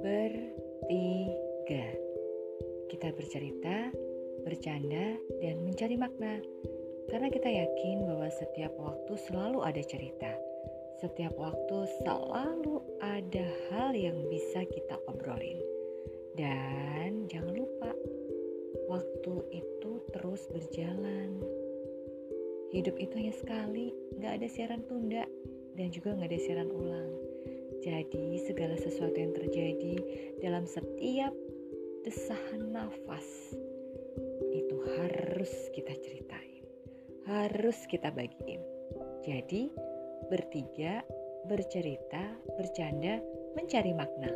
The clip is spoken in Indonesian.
bertiga. Kita bercerita, bercanda, dan mencari makna. Karena kita yakin bahwa setiap waktu selalu ada cerita. Setiap waktu selalu ada hal yang bisa kita obrolin. Dan jangan lupa, waktu itu terus berjalan. Hidup itu hanya sekali, gak ada siaran tunda dan juga gak ada siaran ulang. Jadi segala sesuatu yang terjadi dalam setiap desahan nafas itu harus kita ceritain, harus kita bagiin. Jadi bertiga, bercerita, bercanda, mencari makna.